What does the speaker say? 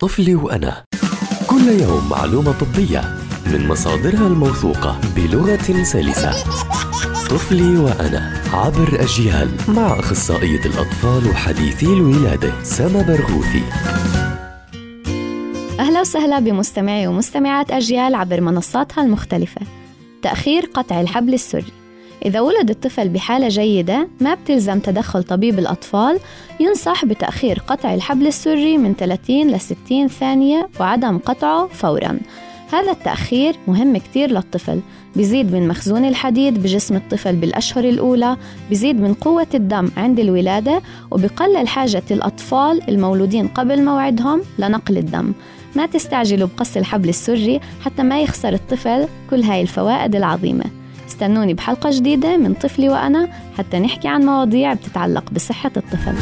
طفلي وأنا. كل يوم معلومة طبية من مصادرها الموثوقة بلغة سلسة. طفلي وأنا عبر أجيال مع أخصائية الأطفال وحديثي الولادة سما برغوثي. أهلا وسهلا بمستمعي ومستمعات أجيال عبر منصاتها المختلفة. تأخير قطع الحبل السري. إذا ولد الطفل بحالة جيدة ما بتلزم تدخل طبيب الأطفال ينصح بتأخير قطع الحبل السري من 30 ل 60 ثانية وعدم قطعه فوراً. هذا التأخير مهم كتير للطفل بيزيد من مخزون الحديد بجسم الطفل بالأشهر الأولى بيزيد من قوة الدم عند الولادة وبقلل حاجة الأطفال المولودين قبل موعدهم لنقل الدم. ما تستعجلوا بقص الحبل السري حتى ما يخسر الطفل كل هاي الفوائد العظيمة. استنوني بحلقة جديدة من طفلي وأنا حتى نحكي عن مواضيع بتتعلق بصحة الطفل.